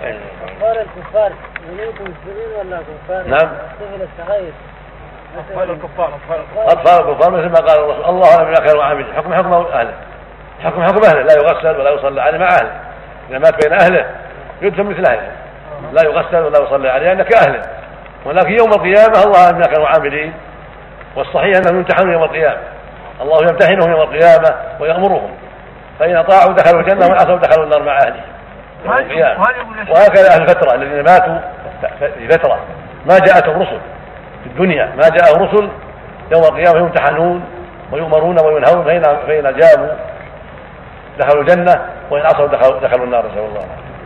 كفار الكفار. يمينكم مسلمين ولا كفار؟ نعم. سبل الصغير أطفال الكفار اطفال الكفار. مثل ما قال الرسول الله اعلم بما خير عامل حكم حكم اهله حكم حكم أهله. لا يغسل ولا يصلى عليه مع أهله. اذا مات بين أهله يدفن مثل أهله. لا يغسل ولا يصلى عليه لأنه كأهله. ولكن يوم القيامة الله اعلم بما كانوا عاملين والصحيح أنهم يمتحنون يوم القيامة. الله يمتحنهم يوم القيامة ويأمرهم. فإن أطاعوا دخلوا الجنة وان عصوا دخلوا النار مع اهلهم وهكذا أهل الفترة الذين ماتوا في فترة. ما جاءتهم رسل في الدنيا ما جاءهم رسل يوم القيامة يمتحنون ويؤمرون وينهون فإن فإن أجابوا دخلوا الجنة وإن عصوا دخلوا, دخلوا النار نسأل الله. العافية